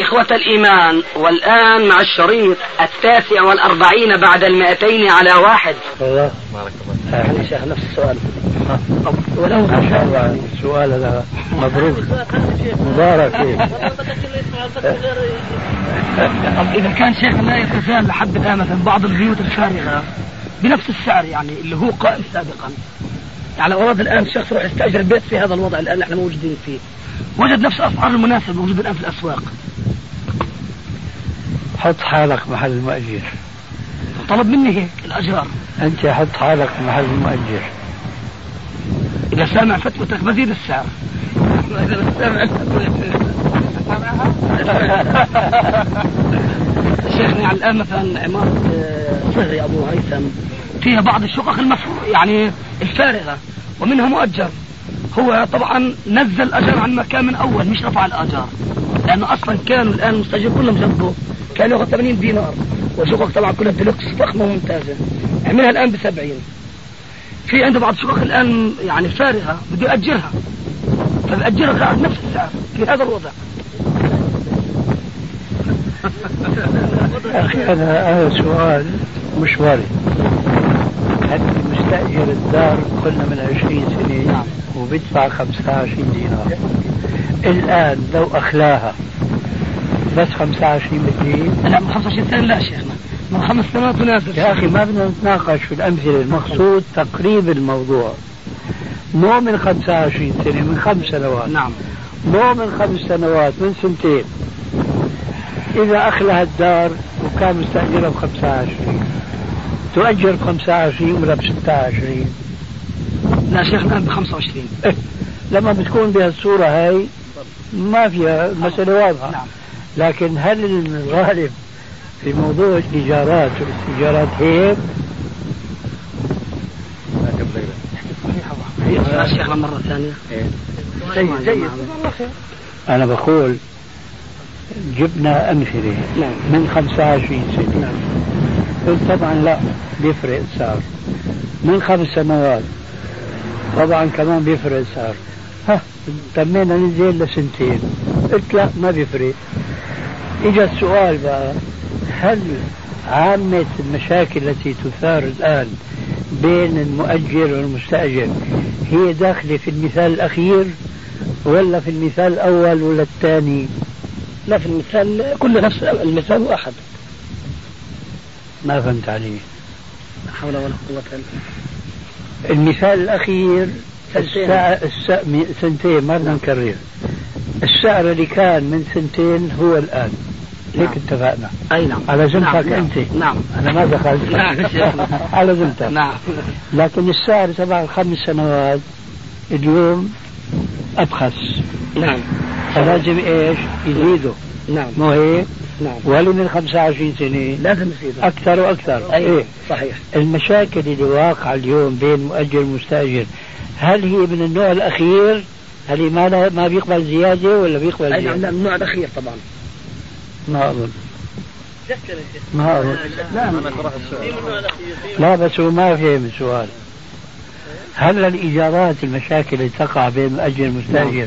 إخوة الإيمان والآن مع الشريط التاسع والأربعين بعد المائتين على واحد. الله بارك الله يعني شيخ نفس السؤال. ولو ما شاء الله السؤال هذا مبروك. مبارك. إذا كان شيخ لا يتزال لحد الآن مثلا بعض البيوت الفارغة بنفس السعر يعني اللي هو قائم سابقا. يعني أراد الآن شخص يروح يستأجر بيت في هذا الوضع الآن إحنا موجودين فيه. وجد نفس الأسعار المناسبة موجودة الآن في الأسواق. حط حالك محل المؤجر. طلب مني هيك الأجار أنت حط حالك محل المؤجر. إذا سامع فتوتك بزيد السعر. إذا سامع شيخنا على الآن مثلا عمارة آه، صهري أبو هيثم فيها بعض الشقق المفروض يعني الفارغة ومنها مؤجر. هو طبعا نزل الاجر عن مكان من أول مش رفع الاجار لأنه أصلا كانوا الآن المستاجر كلهم جنبه. كان يأخذ 80 دينار. وشقق طبعا كلها ديلوكس فخمة وممتازه عملها الآن ب 70 في عنده بعض الشقق الآن يعني فارغه بده يأجرها. فبأجرها قاعد نفس السعر في هذا الوضع. أخي هذا هذا سؤال مش وارد هل مستأجر الدار قلنا من 20 سنة؟ وبيدفع 25 دينار. الآن لو أخلاها. بس 25 بدي لا من 25 سنة لا شيخنا. من خمس سنوات نازل يا أخي ما بدنا نتناقش في الأمثلة. المقصود تقريب الموضوع. مو من 25 سنة من خمس سنوات. نعم. مو من خمس سنوات من سنتين. إذا أخلها الدار وكان مستأجرها ب 25 تؤجر ب 25 ولا ب 26 لا شيخ الآن ب 25 لما بتكون بهالصورة هاي ما فيها مسألة واضحة. نعم. لكن هل الغالب في موضوع الإيجارات والاستئجارات هيك؟ يا شيخ مرة ثانية. جيد جيد أنا بقول جبنا أمثلة نعم. من 25 سنة. نعم. قلت طبعا لا بيفرق السعر من خمس سنوات طبعا كمان بيفرق السعر ها تمينا ننزل لسنتين. قلت لا ما بيفرق. اجى السؤال بقى هل عامة المشاكل التي تثار الآن بين المؤجر والمستأجر هي داخلة في المثال الأخير ولا في المثال الأول ولا الثاني؟ لا في المثال كل نفس المثال واحد ما فهمت عليه. لا حول ولا قوة إلا المثال الأخير الساعة سنتين ما بدنا نكرر السعر اللي كان من سنتين هو الآن. هيك نعم. اتفقنا. أي نعم. على ذمتك نعم. أنت. نعم. أنا ما دخلت. نعم على ذمتك نعم. لكن السعر تبع الخمس سنوات اليوم أبخس. نعم. فلازم إيش؟ يزيدوا. نعم. مو هيك؟ نعم. ولي من 25 سنة. لازم يصير. أكثر وأكثر. أيوة. إيه؟ صحيح. المشاكل اللي واقعة اليوم بين مؤجر ومستأجر هل هي من النوع الأخير؟ هل هي ما ما بيقبل زيادة ولا بيقبل أي زيادة؟ نعم النوع الأخير طبعا. ما أظن. ما أظن. لا لا. بس هو ما فهم السؤال. هل الإيجارات المشاكل اللي تقع بين مؤجر ومستأجر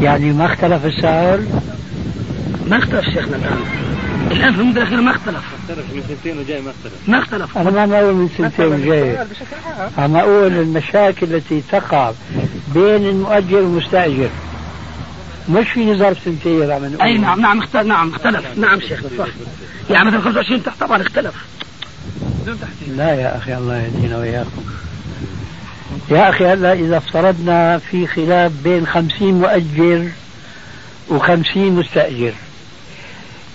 يعني ما اختلف السعر؟ ما اختلف شيخنا الان الآن في المدة الأخيرة ما اختلف. اختلف من سنتين وجاي ما اختلف. ما اختلف. أنا ما أقول من سنتين وجاي. أنا أقول المشاكل التي تقع بين المؤجر والمستأجر. مش في ظرف سنتين عم نقول أي نعم نعم اختلف نعم اختلف. نعم شيخنا صح. يعني مثلا 25 تحت طبعا اختلف. لا يا أخي الله يهدينا وإياكم. يا أخي هلا إذا افترضنا في خلاف بين خمسين مؤجر وخمسين مستأجر.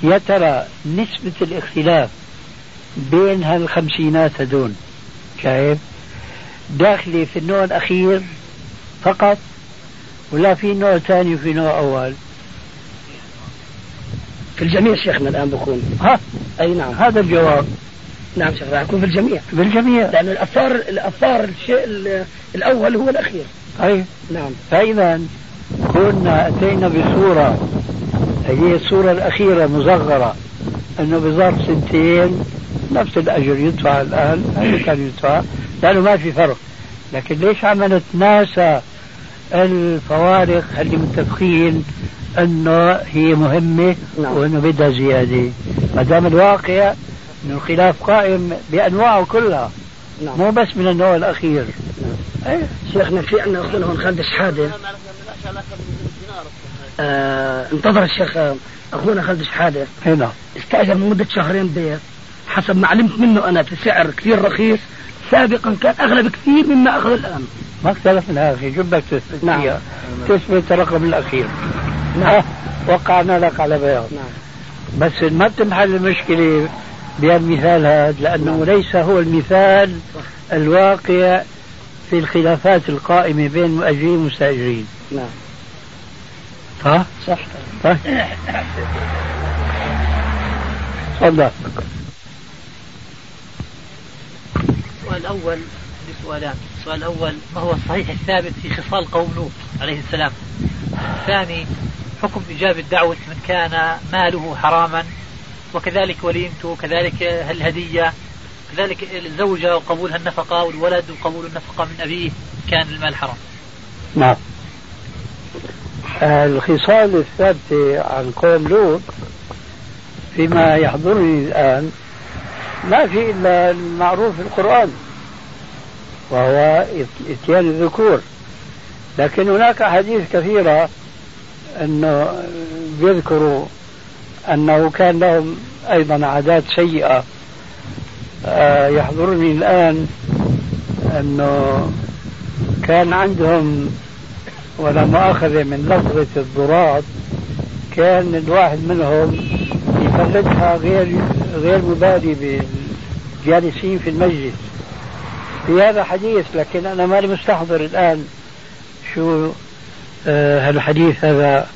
يا ترى نسبة الاختلاف بين هالخمسينات هدول؟ شايف؟ داخلة في النوع الأخير فقط ولا في نوع ثاني وفي نوع أول؟ في الجميع شيخنا الآن بكون. ها؟ أي نعم. هذا الجواب. نعم شيخ راح يكون في الجميع. بالجميع لأن الأثار الأثار الشيء الأول هو الأخير. أي نعم. فإذا كنا أتينا بصورة هي الصورة الأخيرة مصغرة أنه بظرف سنتين نفس الأجر يدفع الآن هذا كان يدفع لأنه ما في فرق لكن ليش عملت ناسا الفوارق اللي متفقين أنه هي مهمة نعم. وأنه بدها زيادة ما دام الواقع إنه الخلاف قائم بأنواعه كلها نعم. مو بس من النوع الأخير نعم. إيه شيخنا في عندنا اخونا هون خالد شحاده آه انتظر الشيخ أخونا خالد شحاده هنا استأجر لمدة شهرين بيت حسب ما علمت منه أنا في سعر كثير رخيص. سابقا كان أغلى بكثير مما أخذ الآن. ما اختلفنا في جبك تثبت نعم. تثبت الرقم الأخير. نعم. وقعنا لك على بياض. نعم. بس ما بتنحل المشكلة بهالمثال هذا لأنه نعم. ليس هو المثال الواقع في الخلافات القائمة بين مؤجرين ومستأجرين. نعم. ها؟ صح. طيب تفضل. السؤال الأول بسؤالان. السؤال الأول ما هو الصحيح الثابت في خصال قوم لوط عليه السلام. الثاني حكم إجابة دعوة من كان ماله حراما وكذلك وليمته وكذلك الهدية كذلك الزوجة وقبولها النفقة والولد وقبول النفقة من أبيه كان المال حرام. نعم. الخصال الثابتة عن قوم لوط فيما يحضرني الآن ما في إلا المعروف في القرآن وهو إتيان الذكور. لكن هناك أحاديث كثيرة أنه بيذكروا أنه كان لهم أيضا عادات سيئة. آه، يحضرني الآن أنه كان عندهم ولا مؤاخذة من لفظة الضراط كان الواحد منهم يفرجها غير غير مبالي بالجالسين في المسجد في هذا حديث لكن أنا ماني مستحضر الآن شو آه الحديث هذا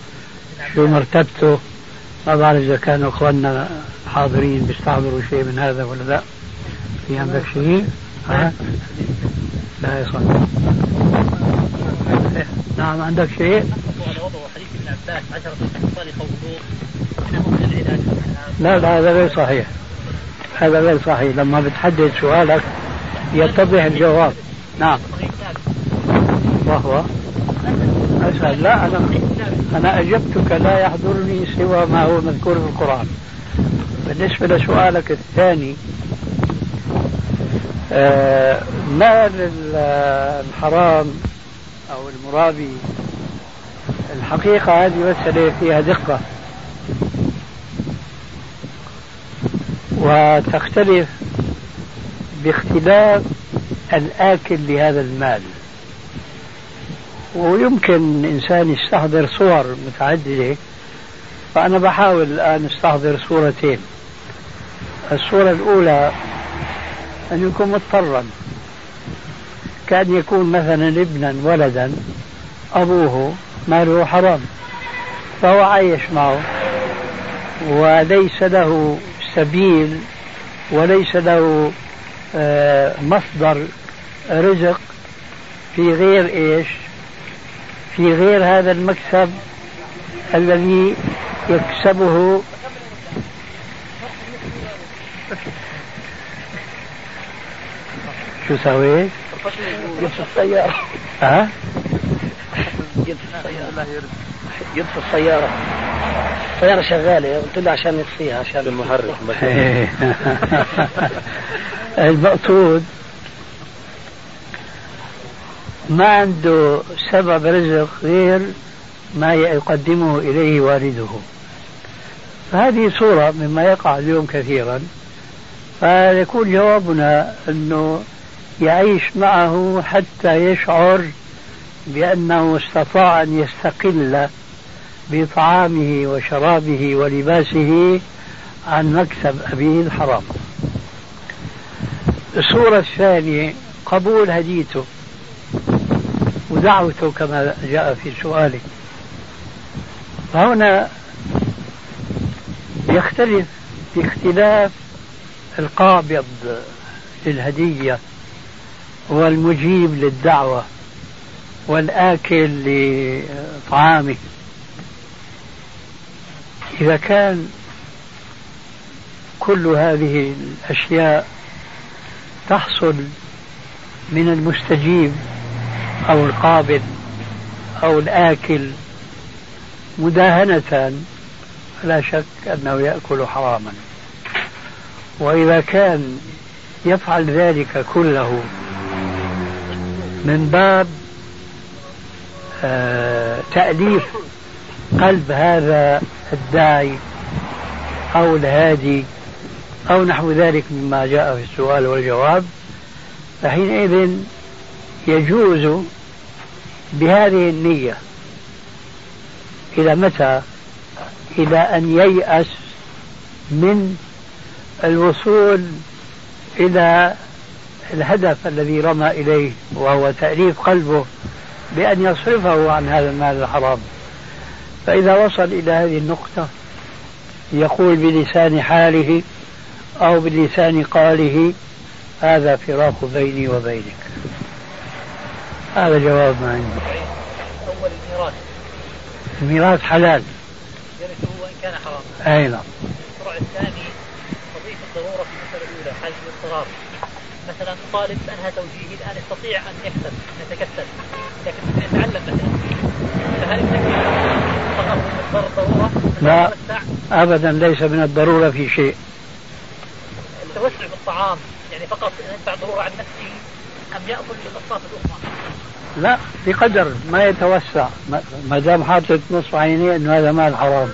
شو مرتبته ما بعرف إذا كانوا إخواننا حاضرين بيستحضروا شيء من هذا ولا لا في عندك شيء؟ ها؟ لا يا إخوان نعم عندك شيء؟ لا لا هذا غير صحيح. هذا غير صحيح. لما بتحدد سؤالك يتضح الجواب. نعم. وهو أسأل. لا أنا أنا أجبتك لا يحضرني سوى ما هو مذكور في القرآن. بالنسبة لسؤالك الثاني آه مال الحرام أو المرابي الحقيقة هذه مسألة فيها دقة. وتختلف باختلاف الآكل لهذا المال. ويمكن إنسان يستحضر صور متعددة فأنا بحاول الآن أستحضر صورتين. الصورة الأولى أن يكون مضطرا. كأن يكون مثلا ابنا ولدا أبوه ماله حرام فهو عايش معه وليس له سبيل وليس له آه، مصدر رزق في غير إيش؟ في غير هذا المكسب الذي يكسبه شو سويت؟ يطفي السيارة. ها؟ يطفي السيارة. يطفي السيارة. السيارة شغالة. قلت له عشان يطفيها عشان المحرك. المقصود ما عنده سبب رزق غير ما يقدمه إليه والده. فهذه صورة مما يقع اليوم كثيرا. فيكون جوابنا أنه يعيش معه حتى يشعر بأنه استطاع أن يستقل بطعامه وشرابه ولباسه عن مكسب أبيه الحرام. الصورة الثانية قبول هديته. ودعوته كما جاء في سؤالك فهنا يختلف باختلاف القابض للهدية. والمجيب للدعوة والآكل لطعامه. إذا كان كل هذه الأشياء تحصل من المستجيب أو القابض أو الآكل مداهنة فلا شك أنه يأكل حراما. وإذا كان يفعل ذلك كله من باب آه تأليف قلب هذا الداعي أو الهادي أو نحو ذلك مما جاء في السؤال والجواب فحينئذ يجوز بهذه النية إلى متى؟ إلى أن ييأس من الوصول إلى الهدف الذي رمى إليه وهو تأليف قلبه بأن يصرفه عن هذا المال الحرام. فإذا وصل إلى هذه النقطة يقول بلسان حاله أو بلسان قاله هذا فراق بيني وبينك. هذا جواب ما عندي. أول الميراث الميراث حلال. يرثه وإن كان حراما أي نعم. الفرع الثاني قضية الضرورة في المسألة الأولى حالة الاضطرار مثلا طالب أنهى توجيهي الآن يستطيع أن يكسب أن يتكسب لكن يتعلم مثلا. فهل فقط من الضرورة؟ لا أبدا ليس من الضرورة في شيء. التوسع بالطعام يعني فقط يدفع ضرورة عن نفسه أم يأكل الأصناف الأخرى؟ لا بقدر ما يتوسع. ما دام حاطط نصف عينيه انه هذا مال حرام.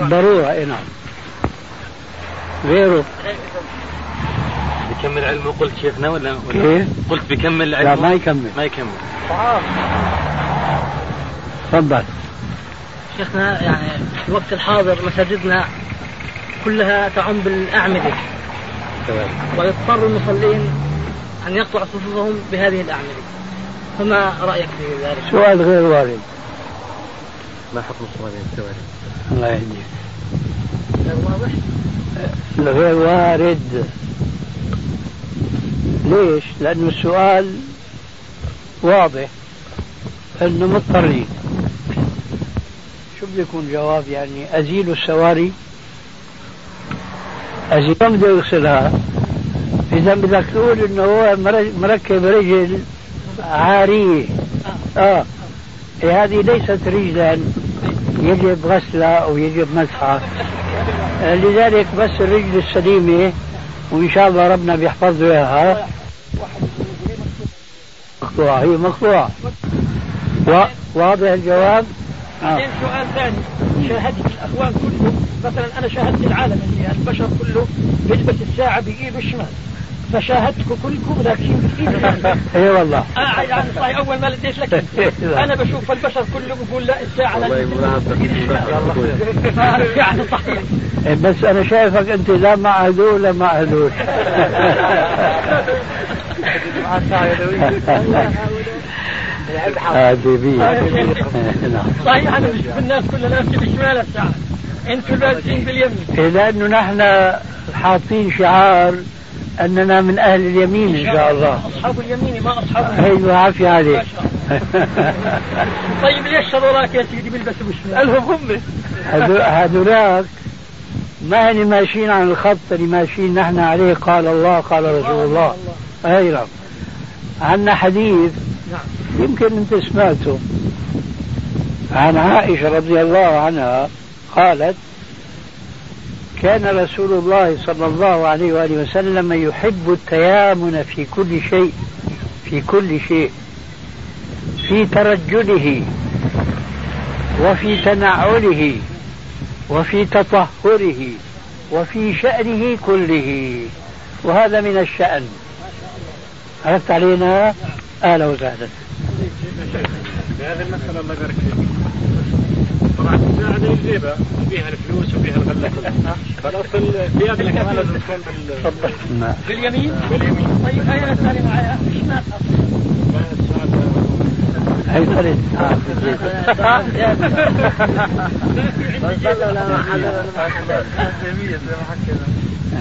ضرورة إي نعم. غيره. بكمل علمه قلت شيخنا ولا, ولا كيف؟ قلت بكمل علمه لا ما يكمل. ما يكمل. تفضل. شيخنا يعني في الوقت الحاضر مساجدنا كلها تعم بالأعمدة. ويضطر المصلين أن يقطع صفوفهم بهذه الأعمدة. فما رأيك في ذلك؟ سؤال غير وارد. ما حكم الصلاة بين السواري؟ الله يهديك. غير واضح؟ غير وارد. ليش؟ لأنه السؤال واضح أنه مضطرين. شو بده يكون جواب؟ يعني أزيل السواري؟ أزيل بده يغسلها. إذا بدك تقول إنه هو مركب رجل عارية آه. إيه هذه ليست رجلا. يجب غسلها أو يجب مسحها. آه لذلك بس الرجل السليمة وإن شاء الله ربنا بيحفظ له إياها. مقطوعة هي مقطوعة واضح الجواب؟ بعدين آه. سؤال ثاني. شاهدت الأخوان كلهم مثلا أنا شاهدت العالم اللي البشر كله بيلبس الساعة بايده الشمال. فشاهدتكم كلكم لكن اي والله. آه يعني صحيح أول ما لديت لك. أنا بشوف البشر كله بقول لا الساعة والله يعني صحيح. إيه، بس أنا شايفك أنت لا مع هذول لا مع هذول هذه صحيح أنا بشوف الناس كلها لابسه بالشمال الساعة أنتم لابسين باليمين لأنه نحن حاطين شعار أننا من أهل اليمين. ان شاء الله اصحاب اليمين ما اصحاب أيوه عافية عليك طيب ليش هذولاك يا سيدي بيلبسوا بالشمال؟ هم هذولاك ما هن ماشيين عن الخط اللي ماشيين نحن عليه قال الله قال رسول الله. اي نعم عندنا حديث نعم. يمكن أنت سمعته. عن عائشة رضي الله عنها قالت كان رسول الله صلى الله عليه وآله وسلم يحب التيامن في كل شيء في كل شيء في ترجله وفي تنعله وفي تطهره وفي شأنه كله. وهذا من الشأن. عرفت علينا أهلا وسهلا هذه المسألة الله يبارك فيك. طبعا هذه الجيبة فيها الفلوس وفيها الغلة كلها. فالأصل في هذه كمان لازم تكون بال باليمين باليمين طيب هاي الثانية معايا. الشمال هي فرد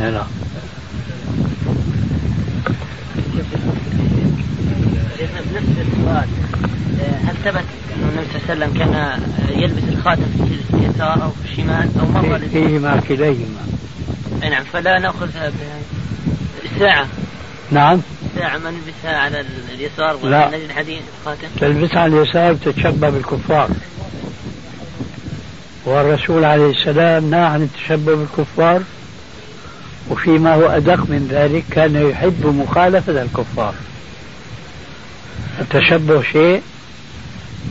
لا. بنفس السؤال هل ثبت انه النبي صلى الله عليه وسلم كان يلبس الخاتم في اليسار أو في الشمال أو مره فيهما كليهما. اي نعم. فلا ناخذ الساعة نعم الساعة ما نلبسها على اليسار ولا لا. الحديد الخاتم تلبسها على اليسار تتشبه بالكفار. والرسول عليه السلام نهى عن التشبه بالكفار. وفيما هو أدق من ذلك كان يحب مخالفة الكفار. التشبه شيء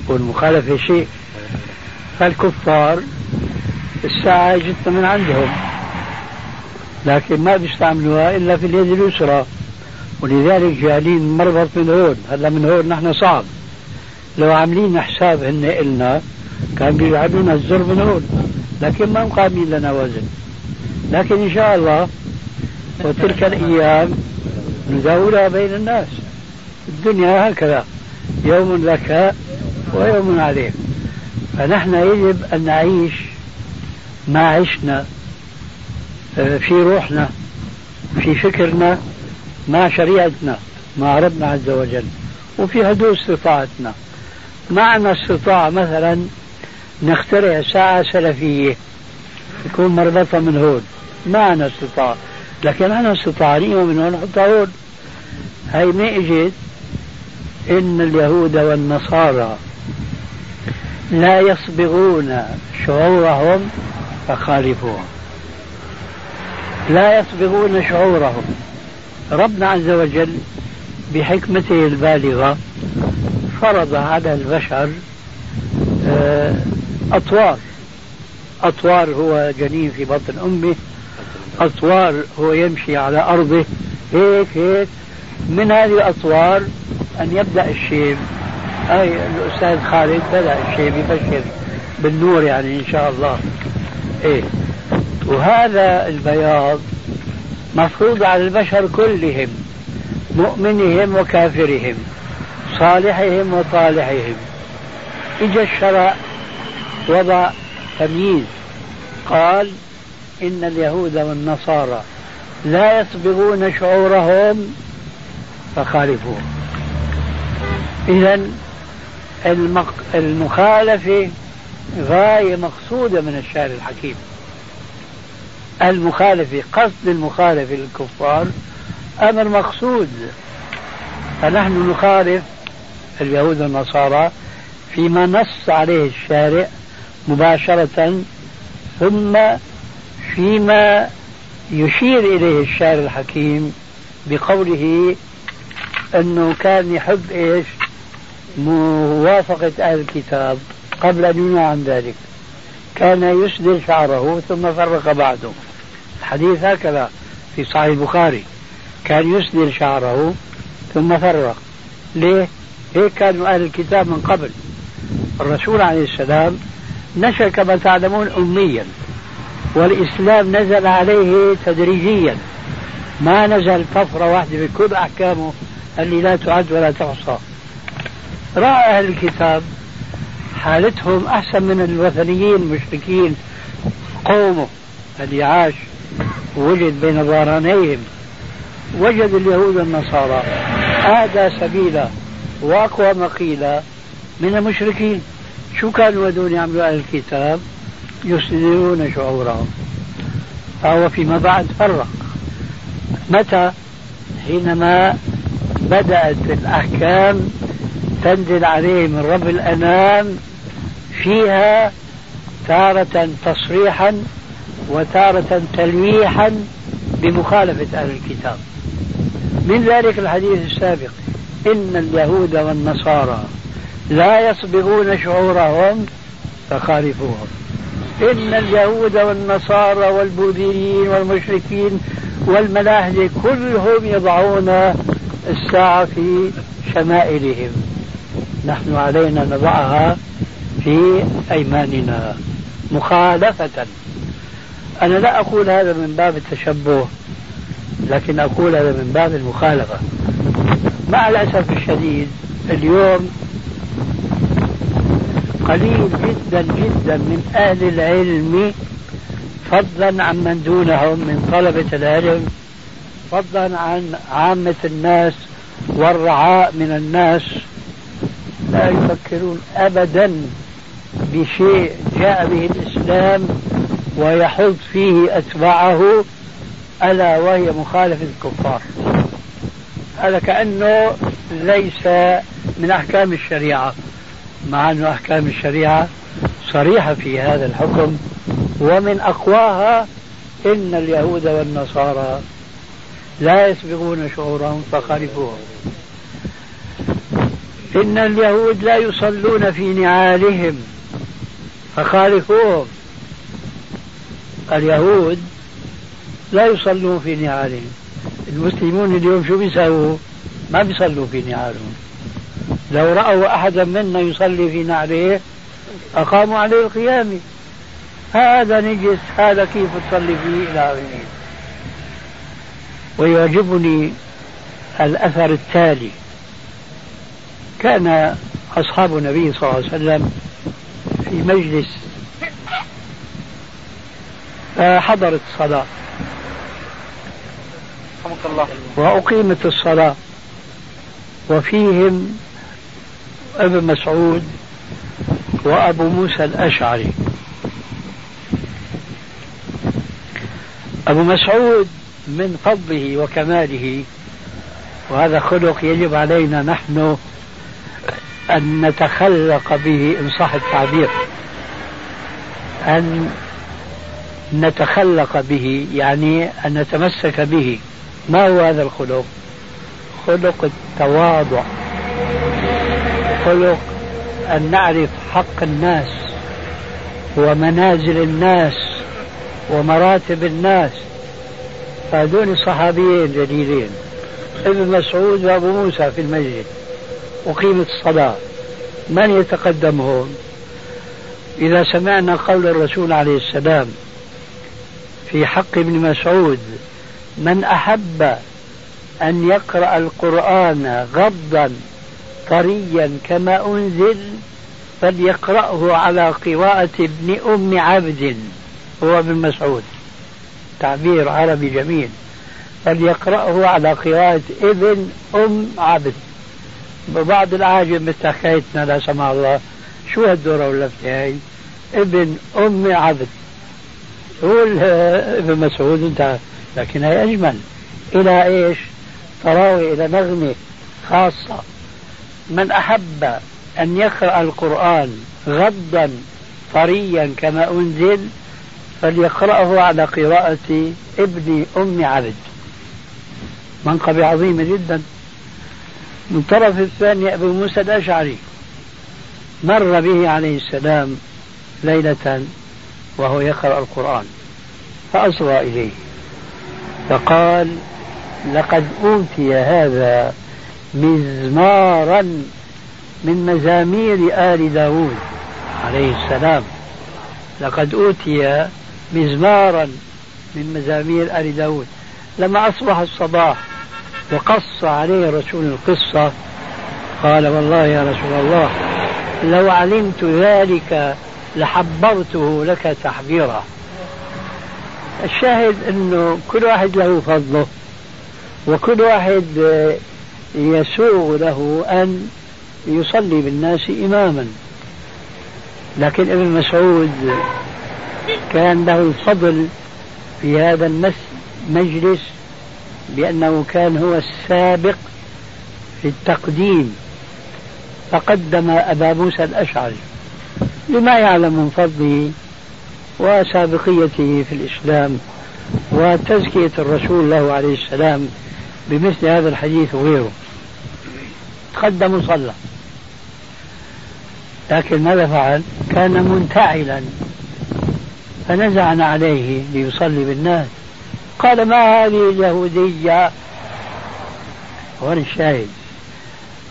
والمخالفة شيء. فالكفار الساعة جت من عندهم لكن ما بيستعملوها إلا في اليد اليسرى. ولذلك جايين مربط من هون هلا من هون نحن صعب. لو عاملين حساب هن إلنا كان بيجعلونا الزر من هون لكن ما مقامين لنا وزن. لكن إن شاء الله وتلك الأيام نداولها بين الناس. الدنيا هكذا يوم لك ويوم عليك. فنحن يجب أن نعيش ما عشنا آه، في روحنا في فكرنا مع شريعتنا مع ربنا عز وجل وفي حدود استطاعتنا معنا استطاعة مثلا نخترع ساعة سلفية تكون مربطة من هون. معنا استطاعة لكن أنا استطاعة من هون نحطها هون هاي ما إجت إن اليهود والنصارى لا يصبغون شعورهم فخالفوهم. لا يصبغون شعورهم. ربنا عز وجل بحكمته البالغة فرض على البشر آه، أطوار. أطوار هو جنين في بطن أمه. أطوار هو يمشي على أرضه. هيك هيك. من هذه الأطوار أن يبدأ الشيب. أي الأستاذ خالد بدأ الشيب يبشر بالنور يعني إن شاء الله. إيه. وهذا البياض مفروض على البشر كلهم مؤمنهم وكافرهم صالحهم وطالحهم. إجا الشرع وضع تمييز. قال إن اليهود والنصارى لا يصبغون شعورهم فخالفوه. إذا المخالفة غاية مقصودة من الشعر الحكيم. المخالفة قصد المخالفة للكفار أمر مقصود. فنحن نخالف اليهود والنصارى فيما نص عليه الشارع مباشرة ثم فيما يشير إليه الشارع الحكيم بقوله أنه كان يحب إيش؟ موافقة أهل الكتاب قبل أن ينهى عن ذلك. كان يسدل شعره ثم فرق بعده. الحديث هكذا في صحيح البخاري. كان يسدل شعره ثم فرق. ليه؟ هيك كانوا أهل الكتاب من قبل؟ الرسول عليه السلام نشأ كما تعلمون أميا. والإسلام نزل عليه تدريجيا. ما نزل طفرة واحدة بكل أحكامه اللي لا تعد ولا تحصى رأى أهل الكتاب حالتهم أحسن من الوثنيين المشركين قومه. اللي عاش وجد بين ظهرانيهم وجد اليهود والنصارى. أهدى سبيلا وأقوى مقيلا من المشركين. شو كانوا يدون يعملوا أهل الكتاب؟ يسدلون شعورهم فهو فيما بعد فرق. متى؟ حينما بدأت الأحكام تنزل عليه من رب الأنام فيها تارة تصريحا وتارة تلويحا بمخالفة أهل الكتاب. من ذلك الحديث السابق إن اليهود والنصارى لا يصبغون شعورهم فخالفوهم. إن اليهود والنصارى والبوذيين والمشركين والملاحدة كلهم يضعون الساعة في شمائلهم. نحن علينا نضعها في أيماننا مخالفة. أنا لا أقول هذا من باب التشبه لكن أقول هذا من باب المخالفة. مع الأسف الشديد اليوم قليل جدا جدا من أهل العلم فضلا عن من دونهم من طلبة العلم فضلا عن عامة الناس والرعاء من الناس. لا يفكرون أبدا بشيء جاء به الإسلام ويحض فيه أتباعه ألا وهي مخالفة الكفار. هذا كأنه ليس من أحكام الشريعة. مع أن أحكام الشريعة صريحة في هذا الحكم ومن أقواها إن اليهود والنصارى لا يسبقون شعورهم فخالفوهم. إن اليهود لا يصلون في نعالهم فخالفوهم. اليهود لا يصلون في نعالهم. المسلمون اليوم شو بيسووا ما بيصلوا في نعالهم. لو رأوا أحدا منا يصلي في نعله أقاموا عليه القيام. هذا نجس هذا كيف تصلي فيه إلى آخره ويعجبني الأثر التالي. كان أصحاب النبي صلى الله عليه وسلم في مجلس فحضرت الصلاة. وأقيمت الصلاة. وفيهم ابن مسعود وأبو موسى الأشعري. أبو مسعود من فضله وكماله وهذا خلق يجب علينا نحن أن نتخلق به إن صح التعبير. أن نتخلق به يعني أن نتمسك به. ما هو هذا الخلق؟ خلق التواضع. خلق أن نعرف حق الناس ومنازل الناس ومراتب الناس. هذول الصحابيين جليلين ابن مسعود وأبو موسى في المسجد أقيمت الصلاة. من يتقدمهم؟ إذا سمعنا قول الرسول عليه السلام في حق ابن مسعود من أحب أن يقرأ القرآن غضا طريا كما أنزل فليقرأه على قراءة ابن أم عبد هو ابن مسعود. تعبير عربي جميل. فليقرأه على قراءة ابن أم عبد. ببعض الأعاجم مثل حكايتنا لا سمح الله شو هالدورة واللفتة هاي ابن أم عبد. هو ابن مسعود انتهى لكن هي أجمل. إلى إيش؟ تراوي إلى نغمة خاصة. من أحب أن يقرأ القرآن غضا طريا كما أنزل فليقرأه على قراءة ابن أم عبد. منقبة عظيمة جدا. من طرف الثاني أبو موسى الأشعري. مر به عليه السلام ليلة وهو يقرأ القرآن. فأصغى إليه. فقال لقد أوتي هذا مزمارا من مزامير آل داود عليه السلام. لقد أوتي مزمارا من مزامير آل داود. لما أصبح الصباح وقص عليه الرسول القصة. قال والله يا رسول الله لو علمت ذلك لحبرته لك تحبيرا الشاهد إنه كل واحد له فضله وكل واحد يسوغ له أن يصلي بالناس إماما. لكن ابن مسعود كان له الفضل في هذا المجلس بأنه كان هو السابق في التقديم. فقدم أبا موسى الأشعري لما يعلم من فضله وسابقيته في الإسلام وتزكية الرسول له عليه السلام بمثل هذا الحديث وغيره. تقدم وصلى. لكن ماذا فعل؟ كان منتعلا. فنزعنا عليه ليصلي بالناس. قال ما هذه اليهودية؟ هون الشاهد.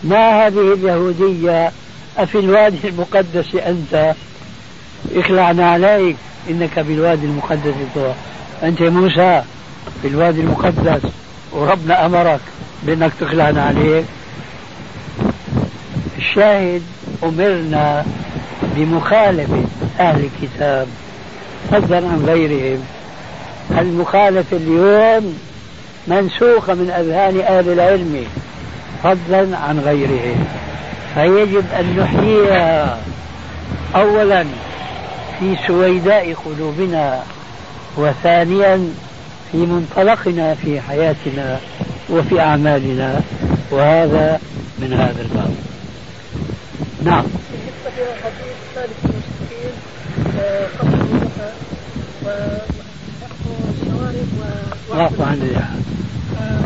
ما هذه اليهودية؟ أفي الوادي المقدس أنت؟ اخلعنا عليك. إنك بالوادي المقدس. طوى. أنت موسى في الوادي المقدس. وربنا أمرك بأنك تخلعنا عليك الشاهد أمرنا بمخالفة أهل الكتاب فضلا عن غيرهم. المخالفة اليوم منسوخة من أذهان أهل العلم فضلا عن غيرهم. فيجب أن نحييها. أولا في سويداء قلوبنا وثانيا في منطلقنا في حياتنا وفي أعمالنا. وهذا من هذا الباب. نعم. بالنسبة لحديث ثالث المشركين قصد وعفو عن اللحى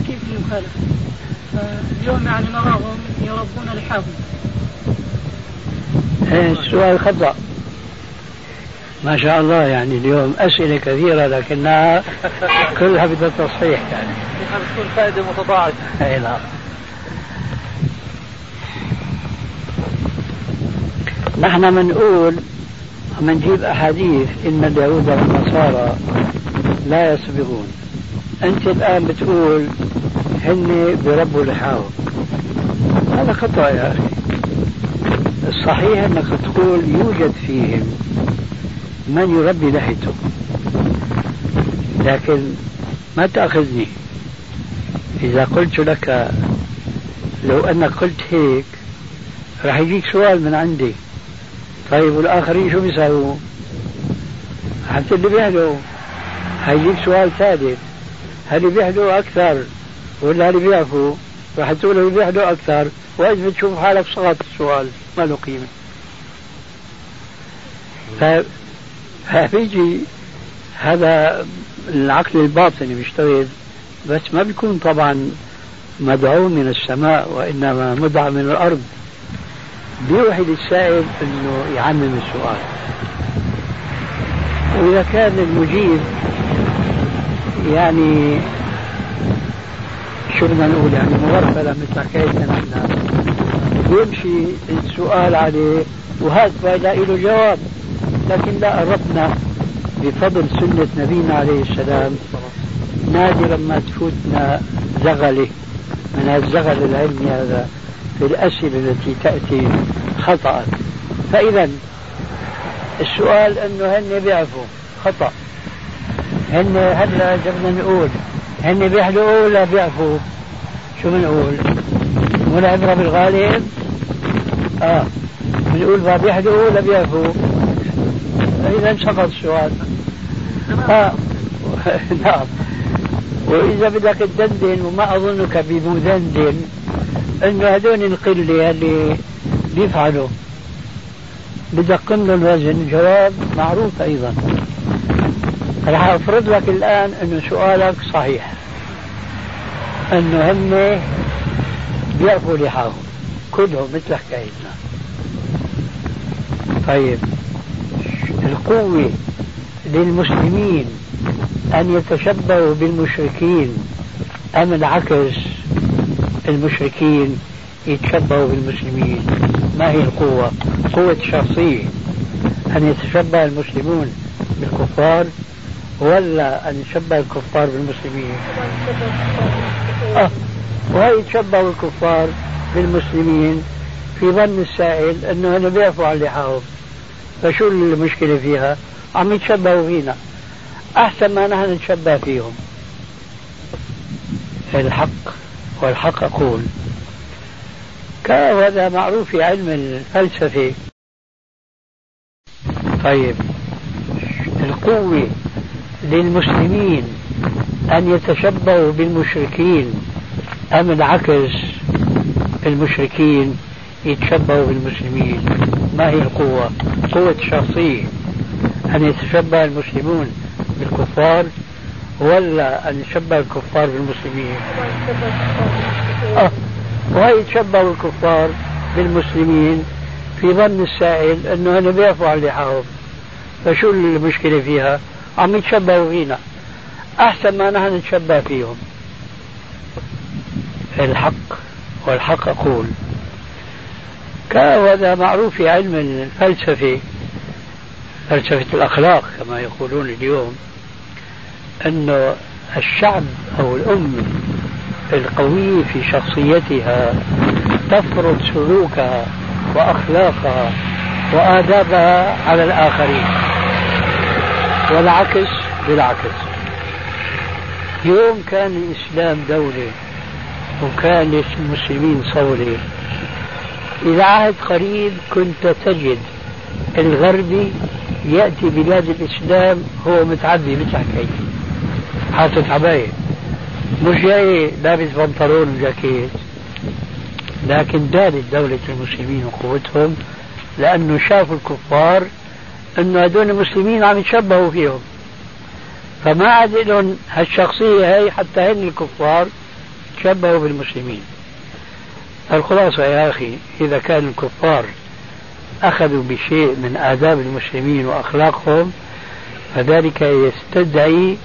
كيف المخالفة؟ اليوم يعني نراهم يربون لحاهم. السؤال خطأ. ما شاء الله يعني اليوم أسئلة كثيرة لكنها كلها بدها تصحيح يعني. تكون فائدة متضاعفة. أي نعم. نحن بنقول نجيب أحاديث إن اليهود والنصارى لا يسبقون أنت الآن بتقول هن بربوا لحاهم هذا خطأ يا أخي. الصحيح أنك تقول يوجد فيهم من يربي لحيته. لكن ما تأخذني. إذا قلت لك لو أنك قلت هيك راح يجيك سؤال من عندي. طيب والآخرين شو بيساووا؟ حتى اللي بيهدوا. هيجيك سؤال ثالث هل بيهدوا أكثر ولا اللي بيعفوا؟ راح تقول اللي بيهدوا أكثر. وإذا بتشوف حالك سقط السؤال ما له قيمة. فبيجي هذا العقل الباطني بيشتغل بس ما بيكون طبعا مدعو من السماء وإنما مدعى من الأرض. بيوحي للسائل أنه يعمم السؤال. وإذا كان المجيب يعني شو بدنا نقول يعني مغرفلة مثل حكايتنا نحن يمشي السؤال عليه وهذا فإذا له جواب. لكن لا قربنا بفضل سنة نبينا عليه السلام نادرا ما تفوتنا زغلة. من الزغل العلمي هذا. في الأسئلة التي تأتي خطأ فإذا السؤال أنه هن بيعرفوا خطأ هن هلا بدنا نقول هن بيحلقوا ولا بيعرفوا شو بنقول؟ ولا عبرة بالغالب؟ آه بنقول ما بيحلقوا ولا بيعرفوا؟ إذا سقط السؤال آه. نعم وإذا بدك تدندن وما أظنك بمدندن إنه هذول القلة اللي بيفعلوا بدك لهم وزن الجواب معروف أيضا. راح أفرض لك الآن أنه سؤالك صحيح. أنه هم بيعرفوا لحاهم. كلهم مثل حكايتنا. طيب القوة للمسلمين أن يتشبهوا بالمشركين أم العكس؟ المشركين يتشبهوا بالمسلمين. ما هي القوة؟ قوة شخصية. أن يتشبه المسلمون بالكفار ولا أن يتشبه الكفار بالمسلمين؟ آه. وهي يتشبه الكفار بالمسلمين؟ في ظن السائل أنه أنا بيعفوا عن لحاهم فشو المشكلة فيها؟ عم يتشبهوا فينا. أحسن ما نحن نتشبه فيهم. الحق. والحق أقول. وهذا معروف في علم الفلسفة. طيب القوة للمسلمين أن يتشبهوا بالمشركين أم العكس؟ المشركين يتشبهوا بالمسلمين. ما هي القوة؟ قوة شخصية. أن يتشبه المسلمون بالكفار ولا أن يتشبه الكفار بالمسلمين. آه. وهي يتشبه الكفار بالمسلمين في ظن السائل أنه أنا بيعفوا عن لحاهم فشو المشكلة فيها؟ عم يتشبهوا فينا أحسن ما نحن نتشبه فيهم. الحق والحق أقول. وهذا معروف في علم الفلسفة فلسفة الأخلاق كما يقولون اليوم. أن الشعب أو الأمة القوية في شخصيتها تفرض سلوكها وأخلاقها وآدابها على الآخرين. والعكس بالعكس. يوم كان الإسلام دولة وكان المسلمين صولة إلى عهد قريب كنت تجد الغربي يأتي بلاد الإسلام هو متعدي مثل حكيت حاطط عباية. مش جاي لابس بنطلون وجاكيت لكن دارت دولة المسلمين وقوتهم لأنه شافوا الكفار أنه هدول المسلمين عم يتشبهوا فيهم. فما عاد لهم هالشخصية هي حتى هن الكفار تشبهوا بالمسلمين. الخلاصة يا أخي إذا كان الكفار أخذوا بشيء من آداب المسلمين وأخلاقهم فذلك يستدعي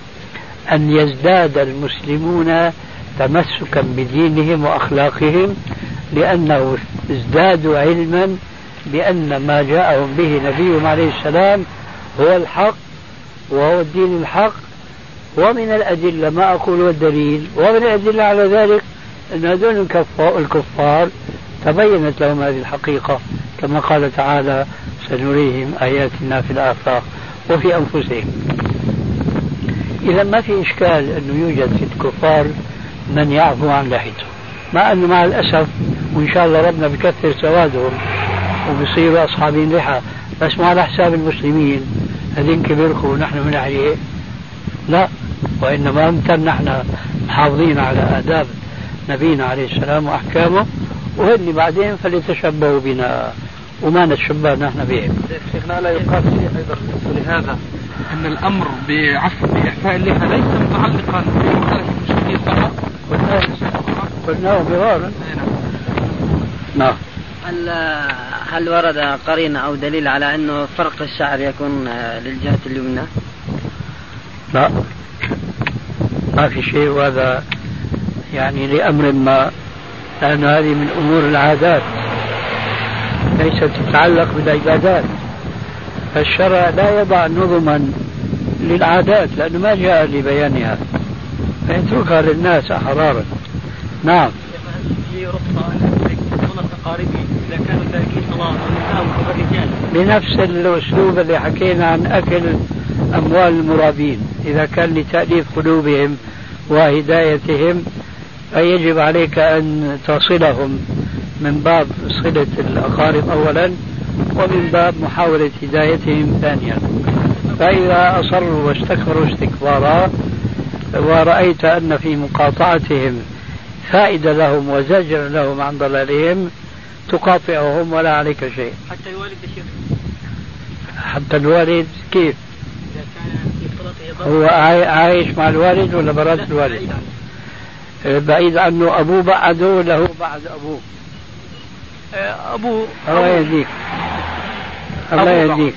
أن يزداد المسلمون تمسكا بدينهم وأخلاقهم لأنه ازدادوا علما بأن ما جاءهم به نبيهم عليه السلام هو الحق وهو الدين الحق. ومن الأدلة ما أقول والدليل ومن الأدلة على ذلك أن هذول الكفار تبينت لهم هذه الحقيقة. كما قال تعالى سنريهم آياتنا في الآفاق وفي أنفسهم. إذا ما في إشكال أنه يوجد في الكفار من يعفو عن لحيته. مع أنه مع الأسف وإن شاء الله ربنا بكثر سوادهم وبصيروا أصحابين لحى بس مو على حساب المسلمين هذين كبركم ونحن من عليه لا وإنما أمتن نحن محافظين على آداب نبينا عليه السلام وأحكامه. وهن بعدين فليتشبهوا بنا. وما نتشبه نحن بهم. شيخنا لا يقال شيء أيضا لهذا أن الأمر بعفو باعفاء اللحى ليس متعلقا بمخالفه المشركين فقط. قلناه مرارا. نعم. هل هل ورد قرينة أو دليل على انه فرق الشعر يكون للجهة اليمنى؟ لا ما في شيء وهذا يعني لأمر ما لأن هذه من أمور العادات ليست تتعلق بالعبادات. فالشرع لا يضع نظما للعادات لأنه ما جاء لبيانها. فيتركها للناس أحرارا. نعم. بنفس الأسلوب اللي حكينا عن أكل أموال المرابين. إذا كان لتأليف قلوبهم وهدايتهم فيجب عليك أن تصلهم. من باب صلة الأقارب أولا ومن باب محاولة هدايتهم ثانيا. فإذا أصروا واستكبروا استكبارا ورأيت أن في مقاطعتهم فائدة لهم وزجر لهم عن ضلالهم تقاطعهم ولا عليك شيء. حتى الوالد الشيخ حتى الوالد كيف؟ هو عايش مع الوالد ولا برات الوالد؟ بعيد عنه أبوه بعده له بعد أبوه. أبوه الله يهديك. الله يهديك.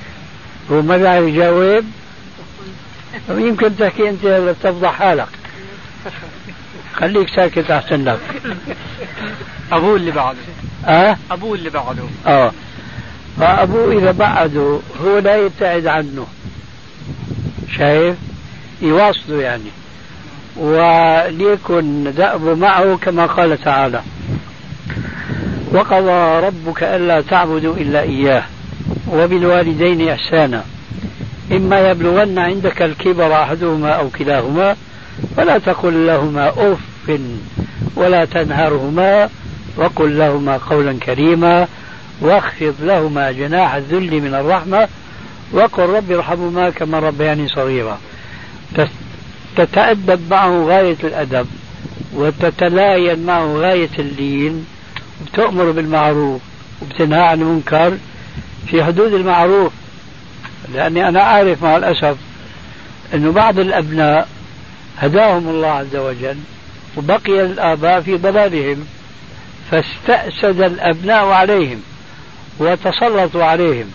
هو ما بيعرف يجاوب. يمكن تحكي أنت تفضح حالك. خليك ساكت أحسن لك. أبوه اللي بعده. أه؟ أبوه اللي بعده. أه. فأبوه إذا بعده هو لا يبتعد عنه. شايف؟ يواصله يعني. وليكن دأب معه كما قال تعالى. وقضى ربك ألا تعبدوا إلا إياه وبالوالدين إحسانا. إما يبلغن عندك الكبر أحدهما أو كلاهما فلا تقل لهما أف ولا تنهرهما وقل لهما قولا كريما واخفض لهما جناح الذل من الرحمة وقل رب ارحمهما كما ربياني صغيرا. تتأدب معه غاية الأدب وتتلاين معه غاية اللين وتأمر بالمعروف وبتنهى عن المنكر في حدود المعروف لأني أنا أعرف مع الأسف أنه بعض الأبناء هداهم الله عز وجل وبقي الآباء في ضلالهم فاستأسد الأبناء عليهم وتسلطوا عليهم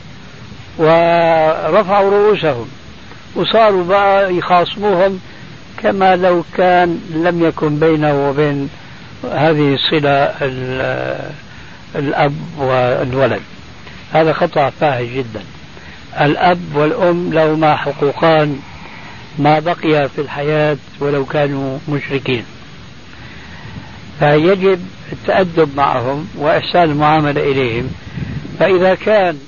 ورفعوا رؤوسهم وصاروا بقى يخاصموهم كما لو كان لم يكن بينه وبين هذه الصلة الأب والولد. هذا خطأ فاحش جدا. الأب والأم لهما حقوقان ما بقي في الحياة ولو كانوا مشركين. فيجب التأدب معهم وإحسان المعاملة إليهم. فإذا كان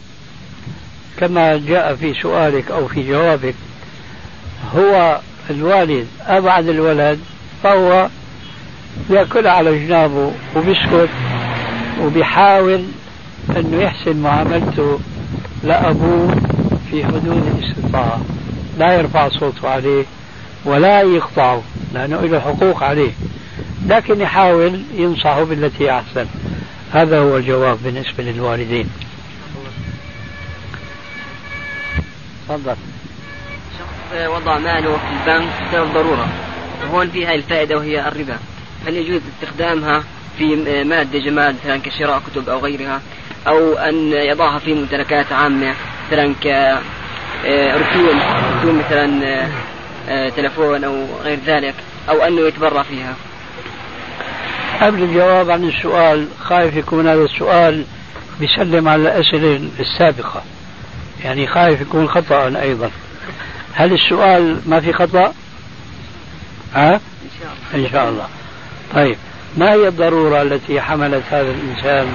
كما جاء في سؤالك أو في جوابك هو الوالد أبعد الولد فهو بياكل على جنابه وبيسكت وبيحاول إنه يحسن معاملته لأبوه في حدود الاستطاعة. لا يرفع صوته عليه ولا يقطعه لأنه له حقوق عليه. لكن يحاول ينصحه بالتي أحسن. هذا هو الجواب بالنسبة للوالدين. تفضل. شخص وضع ماله في البنك بسبب ضرورة وهون في هاي الفائدة وهي الربا. هل يجوز استخدامها في مادة جماد مثلا كشراء كتب أو غيرها أو أن يضعها في ممتلكات عامة مثلا كرسوم آه، رسوم مثلا آه، آه، تلفون أو غير ذلك أو أنه يتبرع فيها؟ قبل الجواب عن السؤال خايف يكون هذا السؤال بيسلم على الأسئلة السابقة. يعني خايف يكون خطأ أيضا. هل السؤال ما في خطأ؟ ها؟ إن شاء الله. إن شاء الله. طيب ما هي الضرورة التي حملت هذا الإنسان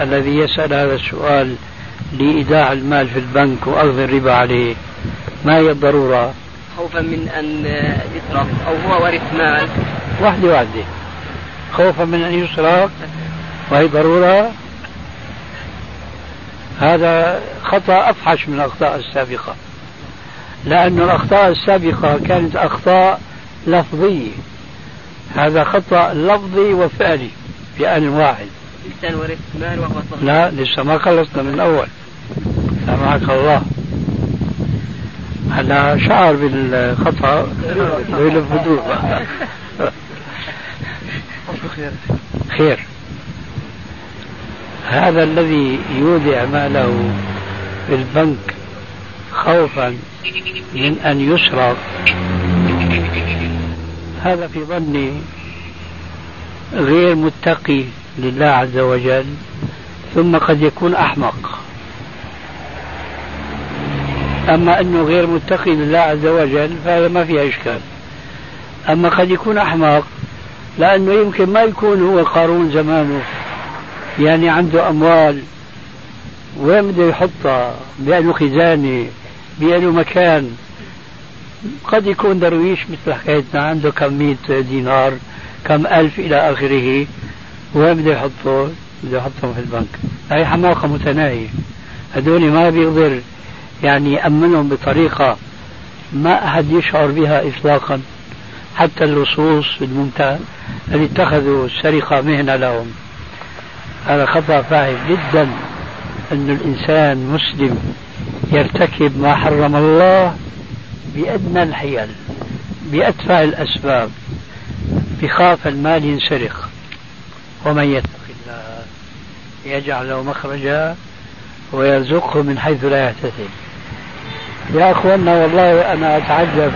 الذي يسأل هذا السؤال لإيداع المال في البنك وأخذ الربا عليه؟ ما هي الضرورة؟ خوفا من أن يسرق أو هو ورث مال. واحدة واحدة. خوفا من أن يسرق وهي ضرورة هذا خطأ أفحش من الأخطاء السابقة لأن الأخطاء السابقة كانت أخطاء لفظية. هذا خطأ لفظي وفعلي واحد. مال وهو صغير. لا لسه ما خلصنا من الأول سامحك الله. هلا شعر بالخطأ ويلف بدور. خير. هذا الذي يودع ماله في البنك خوفا من أن يسرق. هذا في ظني غير متقي لله عز وجل ثم قد يكون أحمق. أما أنه غير متقي لله عز وجل فهذا ما فيها إشكال. أما قد يكون أحمق لأنه يمكن ما يكون هو قارون زمانه يعني عنده أموال وين بده يحطها؟ بأنه خزانة بأنه مكان. قد يكون درويش مثل حكايتنا عنده كم مئة دينار كم ألف إلى آخره. وين بده يحطه؟ بده يحطهم في البنك. هاي حماقة متناهية. هذول ما بيقدر يعني يأمنهم بطريقة ما أحد يشعر بها إطلاقا. حتى اللصوص الممتاز اللي اتخذوا السرقة مهنة لهم. هذا خطأ فاحش جدا أن الإنسان مسلم يرتكب ما حرم الله بأدنى الحيل بأتفه الأسباب بخاف المال ينسرق. ومن يتق الله يجعل له مخرجا ويرزقه من حيث لا يحتسب. يا أخوانا والله أنا أتعجب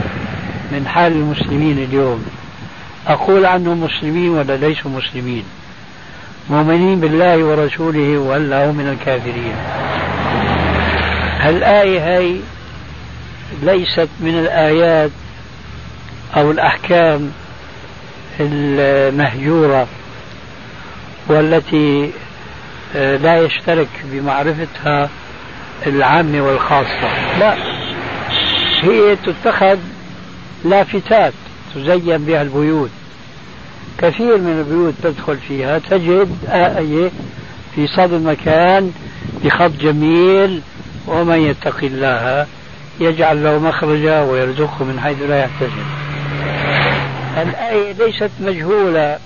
من حال المسلمين اليوم. أقول عنهم مسلمين ولا ليسوا مسلمين؟ مؤمنين بالله ورسوله هم من الكافرين. الآية هي ليست من الآيات أو الأحكام المهجورة والتي آه، لا يشترك بمعرفتها العامة والخاصة. لا هي تتخذ لافتات تزين بها البيوت. كثير من البيوت تدخل فيها تجد آية في صدر مكان بخط جميل ومن يتق الله. يجعل له مخرجا ويرزقه من حيث لا يحتسب. الآية ليست مجهولة.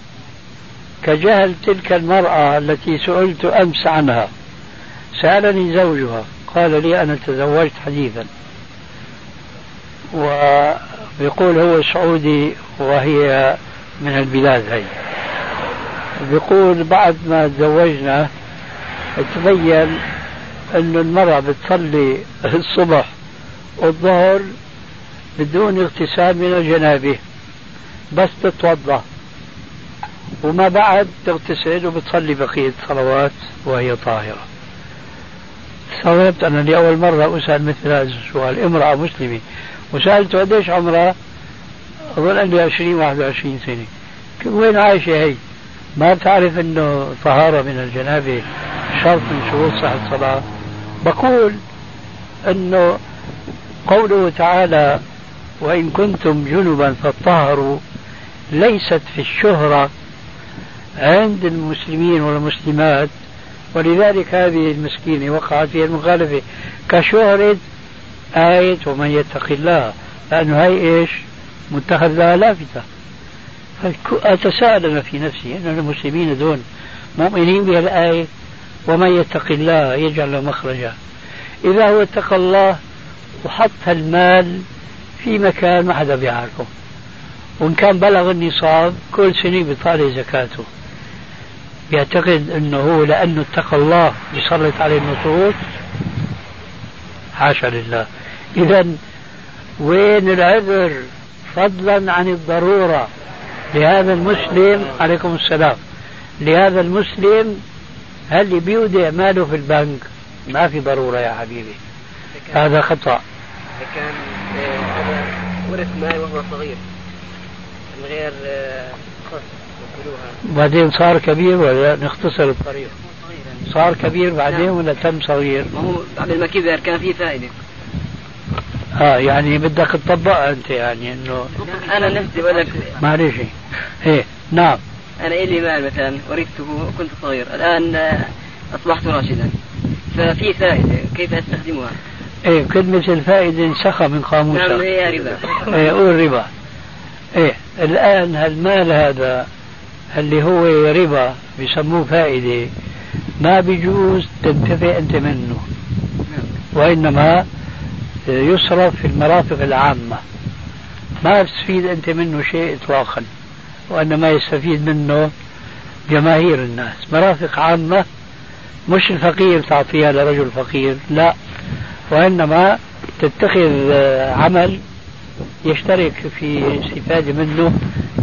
كجهل تلك المرأة التي سئلت أمس عنها سألني زوجها قال لي أنا تزوجت حديثا. ويقول هو سعودي وهي من البلاد هي. بيقول بعد ما تزوجنا تبين أن المرأة بتصلي الصبح والظهر بدون اغتسال من الجنابة بس تتوضأ. وما بعد تغتسل وبتصلي بقية الصلوات وهي طاهرة. استغربت أنا لأول مرة أسأل مثل هذا السؤال امرأة مسلمة. وسألت قديش عمرها؟ أظن أني 20 21 سنة. وين عايشة هي؟ ما تعرف أنه طهارة من الجنابة شرط من شروط صحة الصلاة. بقول أنه قوله تعالى وإن كنتم جنبا فطهروا ليست في الشهرة عند المسلمين والمسلمات. ولذلك هذه المسكينة وقعت في المخالفة. كشهرة آية ومن يتق الله. لأنه هاي إيش؟ متخذ لها لافتة. أتساءل في نفسي أن المسلمين دون مؤمنين بها الآية ومن يتق الله يجعل له مخرجا. إذا هو اتقى الله وحط المال في مكان ما حدا بيعرفه وإن كان بلغ النصاب كل سنة بيطالع زكاته. بيعتقد أنه هو لأنه اتقى الله يسلط عليه النصوص حاشا لله. إذا وين العذر فضلا عن الضرورة. لهذا المسلم عليكم السلام. لهذا المسلم هل بيودع ماله في البنك؟ ما في ضرورة يا حبيبي. هذا خطأ. كان هذا ورث مال وهو صغير من غير خص بعدين صار كبير ولا نختصر الطريق؟ صار كبير بعدين نعم. ولا تم صغير؟ ما هو قبل ما كبر كان في فائدة. آه يعني بدك تطبقها أنت يعني إنه أنا نفسي بقول لك معلش إيه نعم. أنا إلي مال مثلا ورثته كنت صغير الآن أصبحت راشدا. ففي فائدة كيف أستخدمها؟ إيه كلمة الفائدة انسخى من قاموسك نعم هي ربا. إيه قول ربا. إيه الآن المال هذا اللي هو ربا بيسموه فائدة ما بيجوز تنتفع أنت منه. وإنما يصرف في المرافق العامة. ما تستفيد أنت منه شيء إطلاقا وإنما يستفيد منه جماهير الناس. مرافق عامة مش الفقير تعطيها لرجل فقير لا. وإنما تتخذ عمل يشترك في الاستفادة منه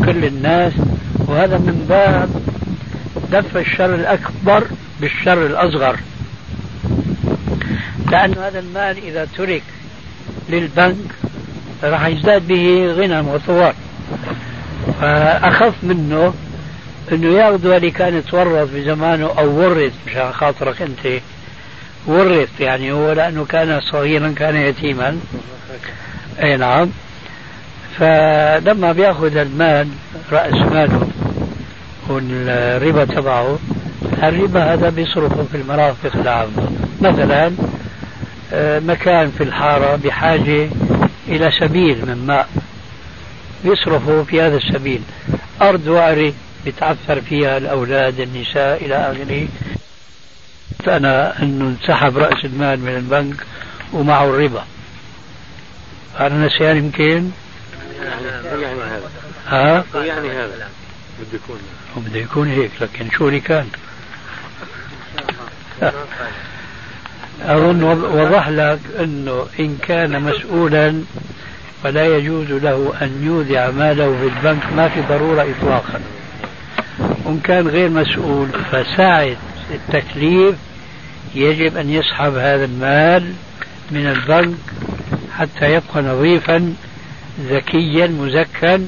كل الناس. وهذا من باب دفع الشر الأكبر بالشر الأصغر. لأن هذا المال إذا ترك للبنك راح يزداد به غنى وثوار فأخف منه إنه ياخذوا اللي كان تورث بزمانه أو ورث مشان خاطرك أنت. ورث يعني هو لأنه كان صغيرا كان يتيما. أي نعم. فلما بيأخذ المال رأس ماله والربا تبعه الربا هذا بيصرفه في المرافق العامة. مثلا آه، مكان في الحارة بحاجة إلى سبيل من ماء يصرفوا في هذا السبيل. أرض وعرة بتعثر فيها الأولاد النساء إلى آخره. أنا أنه انسحب رأس المال من البنك ومعه الربا أنا نسيان يمكن هذا ها؟ يعني هذا بده يكون بده يكون هيك لكن شو اللي كان؟ أظن وضح لك أنه إن كان مسؤولا فلا يجوز له أن يودع ماله في البنك ما في ضرورة إطلاقا وإن كان غير مسؤول فساعة التكليف يجب أن يسحب هذا المال من البنك حتى يبقى نظيفا ذكيا مزكا.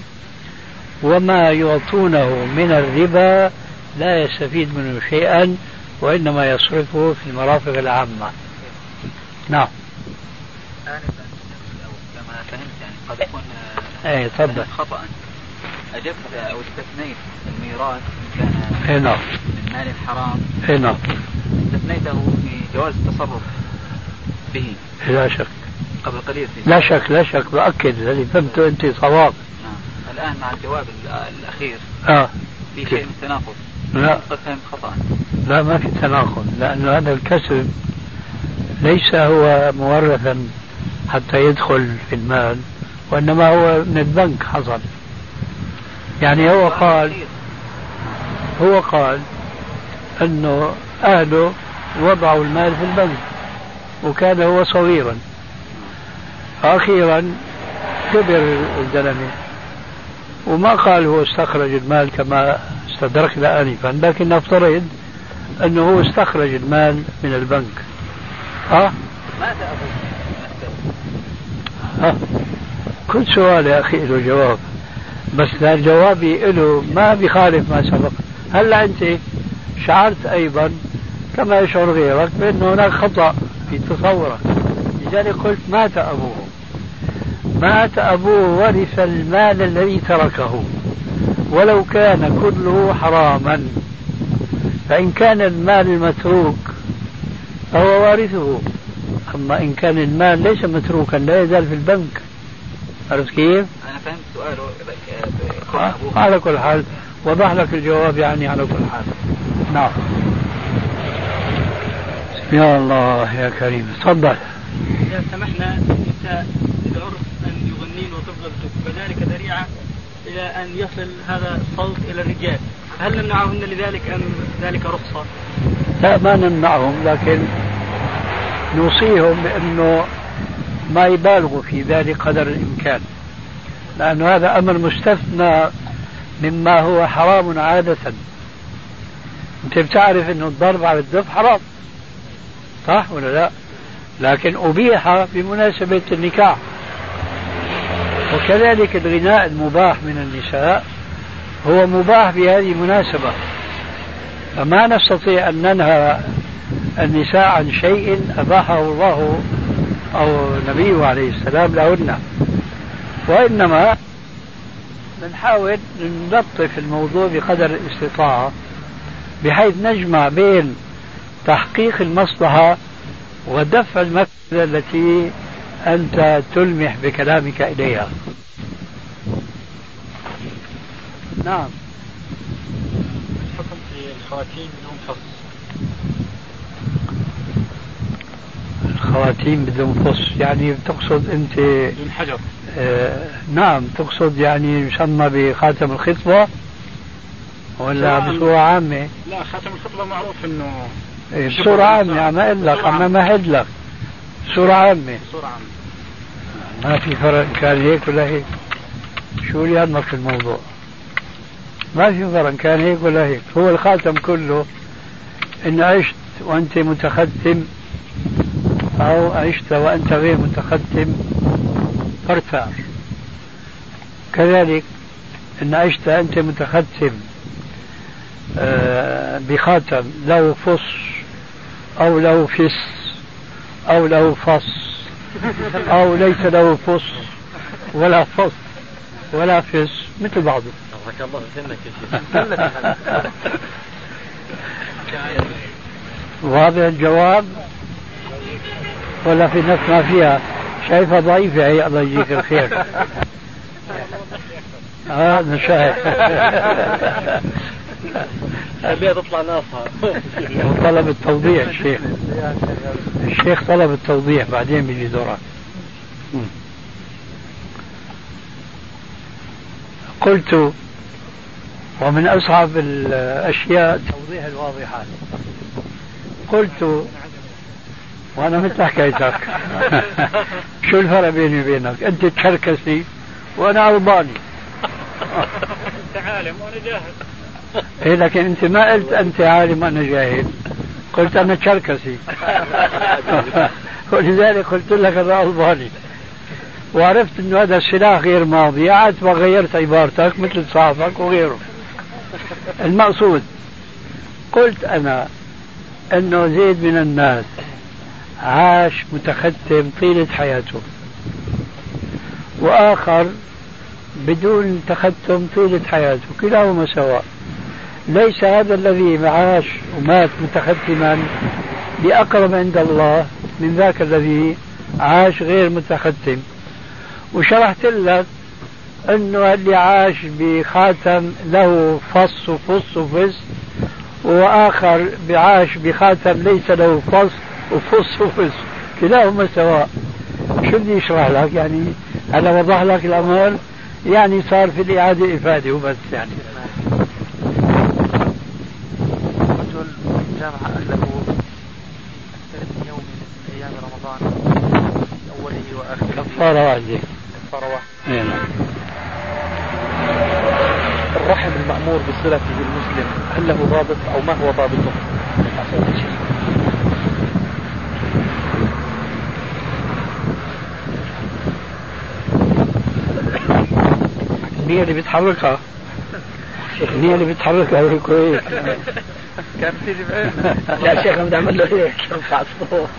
وما يعطونه من الربا لا يستفيد منه شيئا وإنما يصرفه في المرافق العامة. نعم. كما فهمت يعني قد يكون إيه تفضل. خطأ أجبت أو استثنيت الميراث كان إيه نعم. من مال حرام إيه نعم. استثنيته في جواز التصرف به لا شك. قبل قليل في لا شك لا شك. بأكد الذي فهمته أنت صواب. نعم. الآن مع الجواب الأخير. آه. في شيء من تناقض لا. قد فهمت خطأ. لا ما في تناقض لأن هذا الكسب ليس هو مورثا حتى يدخل في المال وإنما هو من البنك حصل. يعني هو قال هو قال أنه أهله وضعوا المال في البنك وكان هو صغيرا. أخيرا كبر الزلمة وما قال هو استخرج المال كما استدركنا آنفا لكن نفترض أنه هو استخرج المال من البنك. ها؟ ماذا ها؟ كل سؤال يا أخي له جواب. بس جوابي له ما بيخالف ما سبق. هلا أنت شعرت أيضا كما يشعر غيرك بأن هناك خطأ في تصورك لذلك قلت مات أبوه. مات أبوه ورث المال الذي تركه. ولو كان كله حراما. فإن كان المال المتروك فهو وارثه. أما إن كان المال ليس متروكا لا يزال في البنك. عرفت كيف؟ أنا فهمت سؤاله. آه، على كل حال وضح لك الجواب يعني على كل حال. نعم. يا الله يا كريم. تفضل. إذا سمحنا النساء العرف أن يغنين وتفضل فذلك ذريعة إلى أن يصل هذا الصوت إلى الرجال. هل نمنعهن لذلك أم ذلك رخصة؟ لا ما نمنعهم لكن نوصيهم بأنه ما يبالغوا في ذلك قدر الإمكان. لأن هذا أمر مستثنى مما هو حرام عادة. أنت بتعرف أنه الضرب على الدف حرام. صح ولا لا؟ لكن أبيح بمناسبة النكاح. وكذلك الغناء المباح من النساء هو مباح بهذه المناسبة. فما نستطيع أن ننهى النساء عن شيء أباحه الله أو نبيه عليه السلام لهن. وإنما بنحاول نلطف الموضوع بقدر الاستطاعة بحيث نجمع بين تحقيق المصلحة ودفع المفسدة التي أنت تلمح بكلامك إليها. نعم. الحكم في الخواتيم بدون فص الخواتيم بدون فص يعني تقصد أنت بدون حجر. آه نعم تقصد يعني يسمى بخاتم الخطبة ولا بصورة عامة؟ لا خاتم الخطبة معروف إنه بصورة عامة عم أقول لك عم مهد لك بصورة عامة عامة ما في فرق كان هيك ولا هيك. شو اللي يهمك في الموضوع؟ ما في فرق كان هيك ولا هيك. هو الخاتم كله إن عشت وأنت متختم أو عشت وأنت غير متختم فارتاع كذلك إن عشت أنت متختم آه، بخاتم له فص أو له فس أو له فص أو ليس له فص ولا فص ولا فس مثل بعضه. الله وهذا الجواب؟ ولا في نفس ما فيها؟ شايفها ضعيفة هي الله يجزيك الخير. هذا آه شايف خليها تطلع ناصحة. طلب التوضيح الشيخ الشيخ طلب التوضيح بعدين بيجي دورك قلت ومن أصعب الأشياء توضيح الواضحات قلت وأنا مثل حكايتك. شو الفرق بيني وبينك؟ أنت تشركسي وأنا ألباني أنت عالم وأنا جاهل إيه لكن أنت ما قلت أنت عالم وأنا جاهل. قلت أنا تشركسي ولذلك قلت لك أنا ألباني. وعرفت أنه هذا السلاح غير ماضي. عاد ما غيرت عبارتك مثل صاحبك وغيره. المقصود قلت أنا أنه زيد من الناس عاش متختم طيلة حياته. وآخر بدون تختم طيلة حياته كلاهما سواء. ليس هذا الذي عاش ومات متختما بأقرب عند الله من ذاك الذي عاش غير متختم وشرحت لك أنه اللي عاش بخاتم له فص وفص وفص وآخر بعاش بخاتم ليس له فص وفص وفص. كلاهما سواء. شو بدي اشرح لك؟ يعني هذا وضح لك الأمر. يعني صار في الإعادة إفادة وبس يعني رجل جامع اهله أكثر يوم من أيام رمضان أوله وآخره. كفارة واحدة. كفارة واحدة. إيه، نعم. الرحم المأمور بصلته بالمسلم هل له ضابط أو ما هو ضابطه؟ النية اللي بتحركها النية اللي بتحركها كويس كان يا شيخ بدي اعمل له هيك ارفع الصوت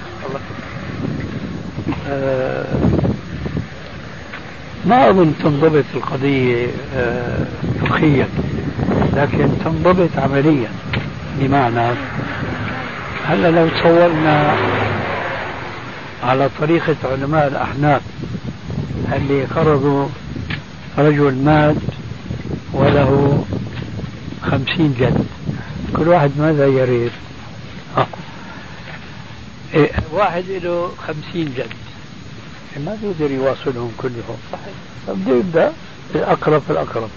ما أظن تنضبط القضية آه، فقهيا لكن تنضبط عمليا بمعنى هلا لو تصورنا على طريقة علماء الأحناف اللي فرضوا رجل مات وله خمسين جد كل واحد ماذا يريد. إيه واحد له خمسين جد. ما بيقدر يواصلهم كلهم. صحيح. فبده يبدأ. الأقرب فالاقرب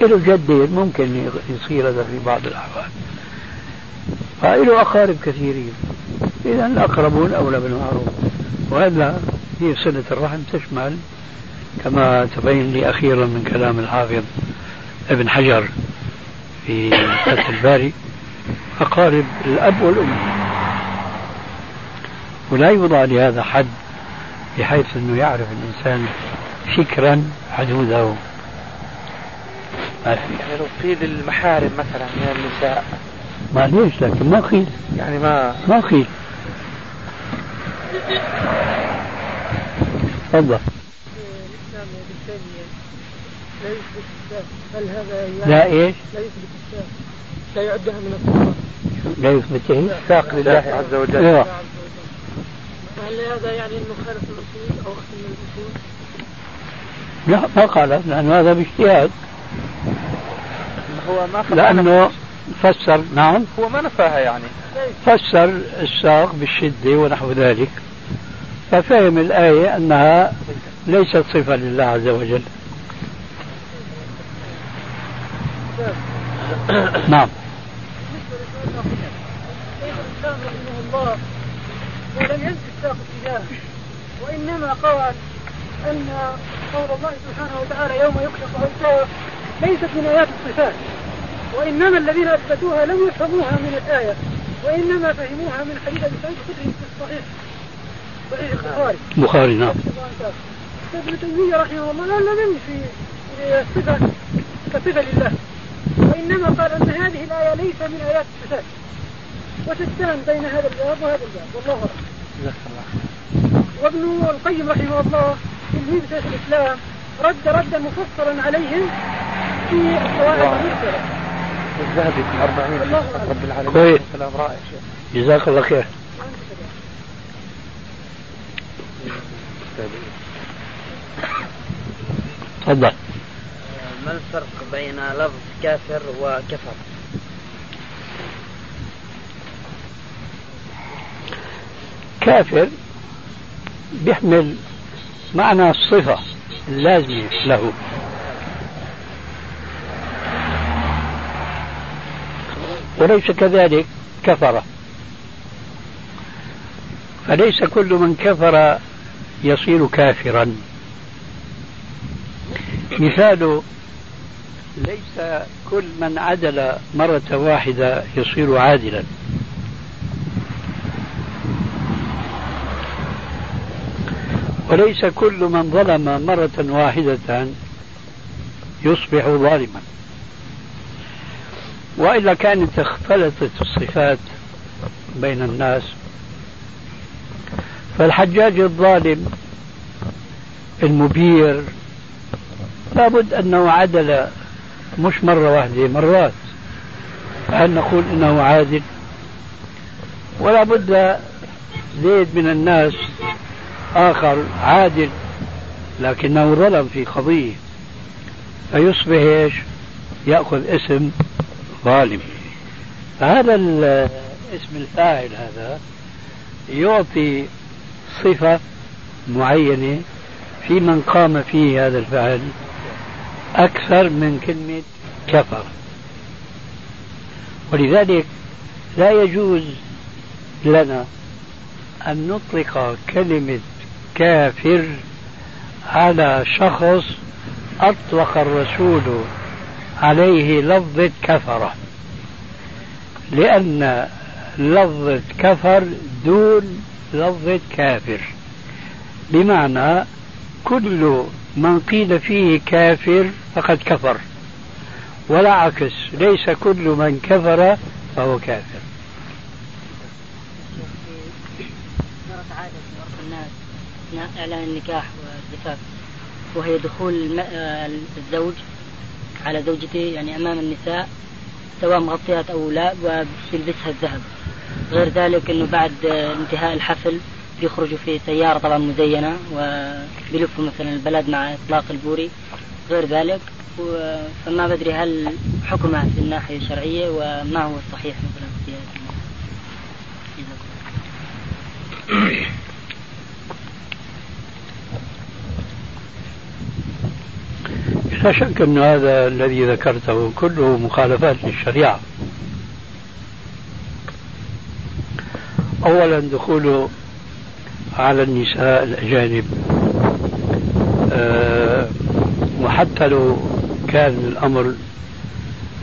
له جدين ممكن يصير هذا في بعض الأحوال. فله أقارب كثيرين. اذا الأقربون أولى بالمعروف. وإلا هي صله الرحم تشمل كما تبين لي أخيرا من كلام الحافظ ابن حجر. في فتح الباري أقارب الأب والأم. ولا يوضع لهذا حد بحيث أنه يعرف الإنسان فكرا حدوده ما في. يعني لو قيل المحارم مثلا من النساء. ما ليش؟ لكن ما قيل يعني ما ما قيل تفضل. هل هذا لا إيش؟ لا يثبت الساق لا يعدها من الصفات لا يثبت إيش؟ ساق لله. عز وجل. أيوه هل هذا يعني إنه خالف الأصول أو أخذ من الأصول؟ لا ما قال لأنه هذا باجتهاد. هو ما لأنه فسر نعم. هو ما نفاها يعني. فسر الساق بالشدة ونحو ذلك. ففهم الآية أنها ليست صفة لله عز وجل. نعم. الله ولم ينسى الساق اتجاهه وإنما قال أن قول الله سبحانه وتعالى يوم يكشف عن الساق ليست من آيات الصفات. وإنما الذين أثبتوها لم يفهموها من الآية وإنما فهموها من حديث أبي سعيد الخدري في الصحيح. صحيح البخاري. البخاري نعم. ابن تيمية رحمه الله لا لم في صفة كصفة لله. وإنما قال أن هذه الآية ليس من آيات الصفات وتستان بين هذا الباب وهذا الباب والله أعلم. وابن القيم رحمه الله في تلميذ شيخ الإسلام رد ردا مفصلا عليهم في القواعد المرسلة. الذهبي في الأربعين. رب العالمين. كويس كلام رائع شيخ. جزاك الله خير. تفضل. ما الفرق بين لفظ كافر وكفر؟ كافر بيحمل معنى الصفة اللازمة له. وليس كذلك كفر. فليس كل من كفر يصير كافرا. مثال ليس كل من عدل مرة واحدة يصير عادلا. وليس كل من ظلم مرة واحدة يصبح ظالما. وإلا كانت اختلطت الصفات بين الناس. فالحجاج الظالم المبير لابد أنه عدل مش مرة واحدة مرات. فهل نقول إنه عادل؟ ولا بد زيد من الناس آخر عادل لكنه ظلم في قضية. فيصبح إيش؟ يأخذ اسم ظالم. فهذا اسم الفاعل هذا يعطي صفة معينة في من قام فيه هذا الفعل. أكثر من كلمة كفر. ولذلك لا يجوز لنا أن نطلق كلمة كافر على شخص أطلق الرسول عليه لفظة كفرة لأن لفظة كفر دون لفظة كافر. بمعنى كل من قيل فيه كافر فقد كفر ولا عكس ليس كل من كفر فهو كافر. أثناء إعلان النكاح والزفاف وهي دخول آه، الزوج على زوجته يعني أمام النساء سواء مغطيات أو لا وبيلبسها الذهب. غير ذلك أنه بعد انتهاء الحفل بيخرجوا في سيارة طبعا مزينة وبيلفوا مثلا البلد مع إطلاق البوري غير ذلك. فما بدري هل حكمها في الناحية الشرعية وما هو الصحيح مثلا في لا شك أن هذا الذي ذكرته كله مخالفات للشريعة. أولا دخوله على النساء الأجانب. أه وحتى لو كان الأمر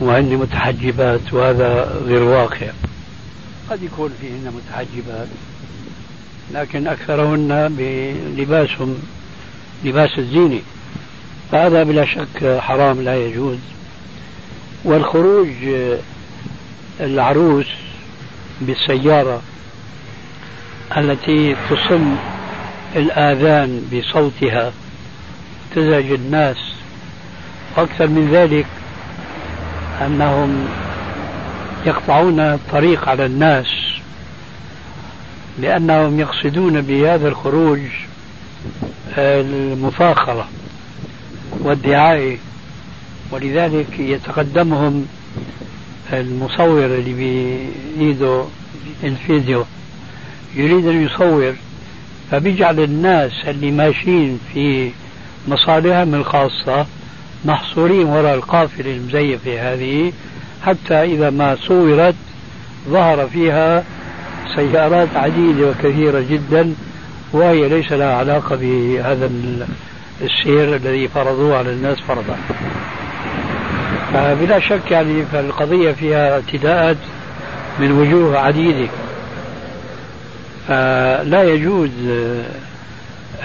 وهن متحجبات وهذا غير واقع. قد يكون فيهن متحجبات لكن أكثرهن بلباسهم لباس الزينة. فهذا بلا شك حرام لا يجوز. والخروج العروس بالسيارة التي تصم الآذان بصوتها تزعج الناس. وأكثر من ذلك أنهم يقطعون الطريق على الناس لأنهم يقصدون بهذا الخروج المفاخرة والدعاية ولذلك يتقدمهم المصور اللي بإيده الفيديو. يريد أن يصور فبيجعل الناس اللي ماشيين في مصالحهم الخاصة محصورين وراء القافلة المزيفة هذه حتى إذا ما صورت ظهر فيها سيارات عديدة وكثيرة جدا وهي ليس لها علاقة بهذا السير الذي فرضوه على الناس فرضا. فبلا شك يعني فالقضية فيها اعتداءات من وجوه عديدة. فلا يجوز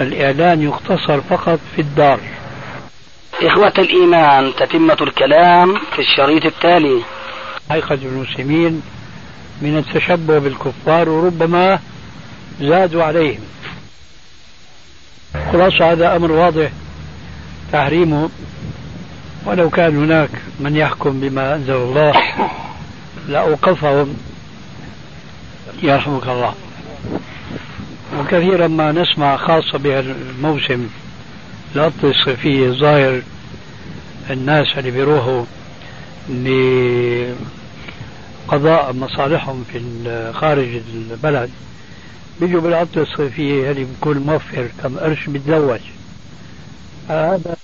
الإعلان يقتصر فقط في الدار. إخوة الإيمان تتمة الكلام في الشريط التالي. حقيقة المسلمين من التشبه بالكفار وربما زادوا عليهم. خلاصة هذا أمر واضح. تحريمه ولو كان هناك من يحكم بما أنزل الله لأوقفهم. يرحمك الله. وكثيرا ما نسمع خاصة بهالموسم العطلة الصيفية ظاهر الناس اللي بيروحوا لقضاء مصالحهم في خارج البلد. بيجوا بالعطلة الصيفية اللي بيكون موفر كم قرش بيتزوج. هذا